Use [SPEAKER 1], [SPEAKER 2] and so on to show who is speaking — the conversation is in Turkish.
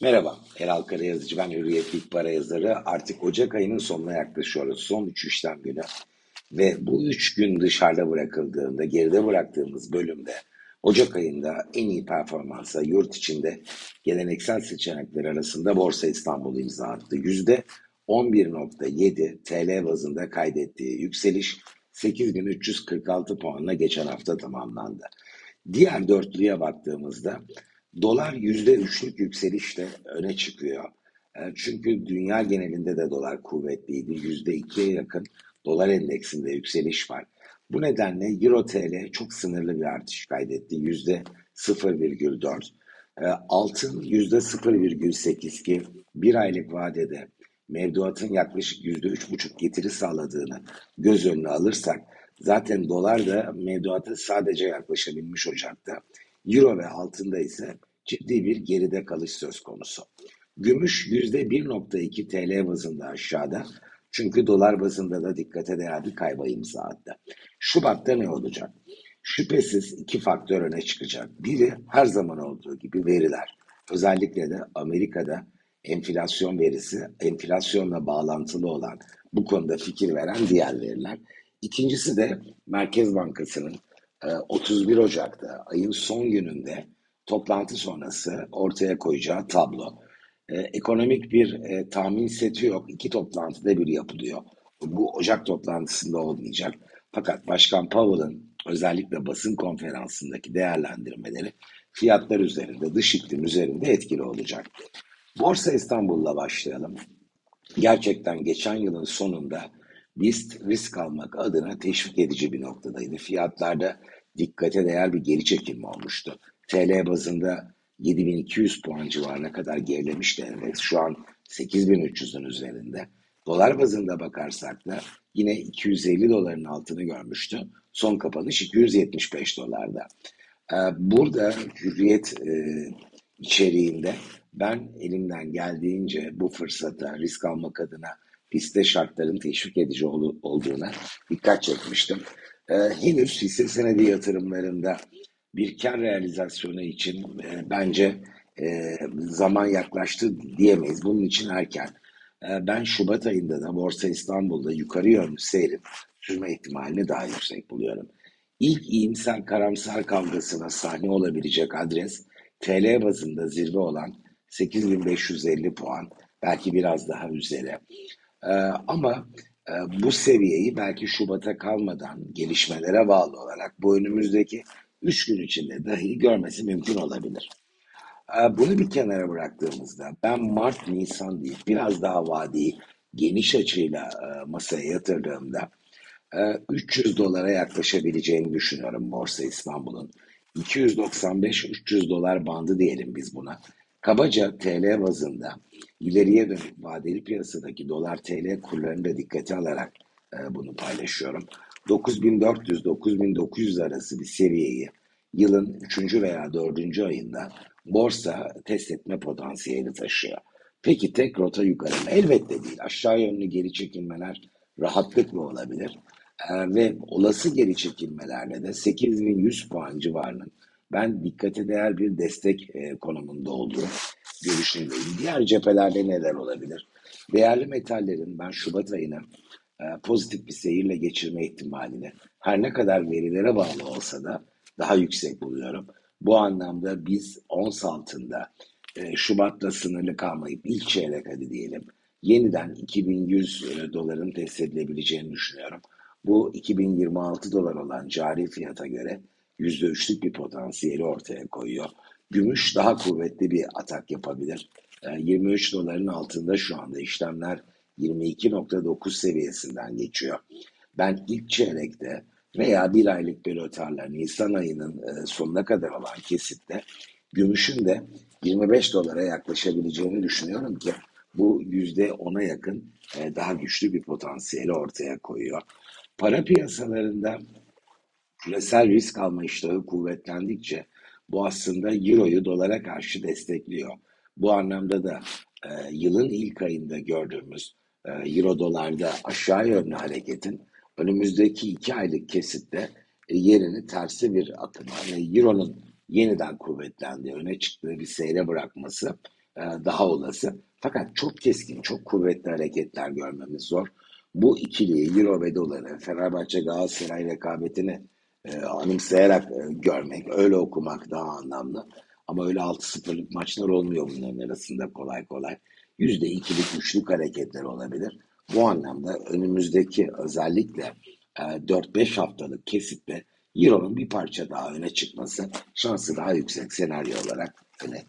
[SPEAKER 1] Merhaba, Eral Karayazıcı ben Hürriyet İlk Para yazarı. Artık Ocak ayının sonuna yaklaşıyoruz. Son 3 işlem günü. Ve bu 3 gün dışarıda bırakıldığında, geride bıraktığımız bölümde Ocak ayında en iyi performansa yurt içinde geleneksel seçenekler arasında Borsa İstanbul imza attı. %11.7 TL bazında kaydettiği yükseliş 8346 puanla geçen hafta tamamlandı. Diğer dörtlüye baktığımızda Dolar yüzde üçlük yükselişle öne çıkıyor. E, çünkü dünya genelinde de dolar kuvvetliydi. Yüzde ikiye yakın dolar endeksinde yükseliş var. Bu nedenle Euro TL çok sınırlı bir artış kaydetti. Yüzde 0,4. E, altın yüzde 0,8 ki bir aylık vadede mevduatın yaklaşık yüzde üç buçuk getiri sağladığını göz önüne alırsak zaten dolar da mevduata sadece yaklaşabilmiş Ocak'ta. Euro ve altında ise ciddi bir geride kalış söz konusu. Gümüş %1.2 TL bazında aşağıda. Çünkü dolar bazında da dikkate değer bir kayba imza attı. Şubat'ta ne olacak? Şüphesiz iki faktör öne çıkacak. Biri her zaman olduğu gibi veriler. Özellikle de Amerika'da enflasyon verisi, enflasyonla bağlantılı olan bu konuda fikir veren diğer veriler. İkincisi de Merkez Bankası'nın 31 Ocak'ta ayın son gününde toplantı sonrası ortaya koyacağı tablo. E, ekonomik bir e, tahmin seti yok. İki toplantıda bir yapılıyor. Bu Ocak toplantısında olmayacak. Fakat Başkan Powell'ın özellikle basın konferansındaki değerlendirmeleri fiyatlar üzerinde, dış iklim üzerinde etkili olacak. Borsa İstanbul'la başlayalım. Gerçekten geçen yılın sonunda BIST risk almak adına teşvik edici bir noktadaydı. Fiyatlarda dikkate değer bir geri çekilme olmuştu. TL bazında 7200 puan civarına kadar gerilemişti endeks. Şu an 8300'ün üzerinde. Dolar bazında bakarsak da yine 250 doların altını görmüştü. Son kapanış 275 dolarda. Ee, burada hürriyet e, içeriğinde ben elimden geldiğince bu fırsata risk almak adına piste şartların teşvik edici olduğuna dikkat çekmiştim. Ee, henüz hisse senedi yatırımlarında bir kar realizasyonu için e, bence e, zaman yaklaştı diyemeyiz. Bunun için erken. E, ben Şubat ayında da Borsa İstanbul'da yukarı yönlü seyrin sürme ihtimalini daha yüksek buluyorum. İlk iyimser karamsar kavgasına sahne olabilecek adres TL bazında zirve olan 8550 puan belki biraz daha üzeri. Ee, ama e, bu seviyeyi belki Şubat'a kalmadan gelişmelere bağlı olarak bu önümüzdeki 3 gün içinde dahi görmesi mümkün olabilir. Ee, bunu bir kenara bıraktığımızda ben Mart, Nisan değil biraz daha vadiyi geniş açıyla e, masaya yatırdığımda 300 e, dolara yaklaşabileceğini düşünüyorum Borsa İstanbul'un. 295-300 dolar bandı diyelim biz buna. Kabaca TL bazında ileriye dönük vadeli piyasadaki dolar TL kurlarını da dikkate alarak e, bunu paylaşıyorum. 9400-9900 arası bir seviyeyi yılın 3. veya 4. ayında borsa test etme potansiyeli taşıyor. Peki tek rota yukarı mı? Elbette değil. Aşağı yönlü geri çekilmeler rahatlıkla olabilir. Ee, ve olası geri çekilmelerle de 8100 puan civarının ben dikkate değer bir destek e, konumunda olduğu görüşündeyim. Diğer cephelerde neler olabilir? Değerli metallerin ben Şubat ayını e, pozitif bir seyirle geçirme ihtimalini her ne kadar verilere bağlı olsa da daha yüksek buluyorum. Bu anlamda biz ons altında e, Şubat'ta sınırlı kalmayıp ilk çeyrek hadi diyelim yeniden 2100 e, doların test edilebileceğini düşünüyorum. Bu 2026 dolar olan cari fiyata göre %3'lük bir potansiyeli ortaya koyuyor. Gümüş daha kuvvetli bir atak yapabilir. 23 e, doların altında şu anda işlemler 22.9 seviyesinden geçiyor. Ben ilk çeyrekte veya bir aylık bölötarla Nisan ayının e, sonuna kadar olan kesitte gümüşün de 25 dolara yaklaşabileceğini düşünüyorum ki bu yüzde ona yakın e, daha güçlü bir potansiyeli ortaya koyuyor. Para piyasalarında küresel risk alma iştahı kuvvetlendikçe bu aslında Euro'yu dolara karşı destekliyor. Bu anlamda da e, yılın ilk ayında gördüğümüz Euro dolarda aşağı yönlü hareketin önümüzdeki iki aylık kesitte e, yerini tersi bir akıma ve Euro'nun yeniden kuvvetlendiği, öne çıktığı bir seyre bırakması e, daha olası. Fakat çok keskin, çok kuvvetli hareketler görmemiz zor. Bu ikiliyi Euro ve doları Fenerbahçe Galatasaray rekabetini e, anımsayarak e, görmek, öyle okumak daha anlamlı. Ama öyle 6-0'lık maçlar olmuyor bunların arasında kolay kolay. %2'lik, üçlük hareketler olabilir. Bu anlamda önümüzdeki özellikle 4-5 e, haftalık kesitte Euro'nun bir parça daha öne çıkması şansı daha yüksek senaryo olarak öne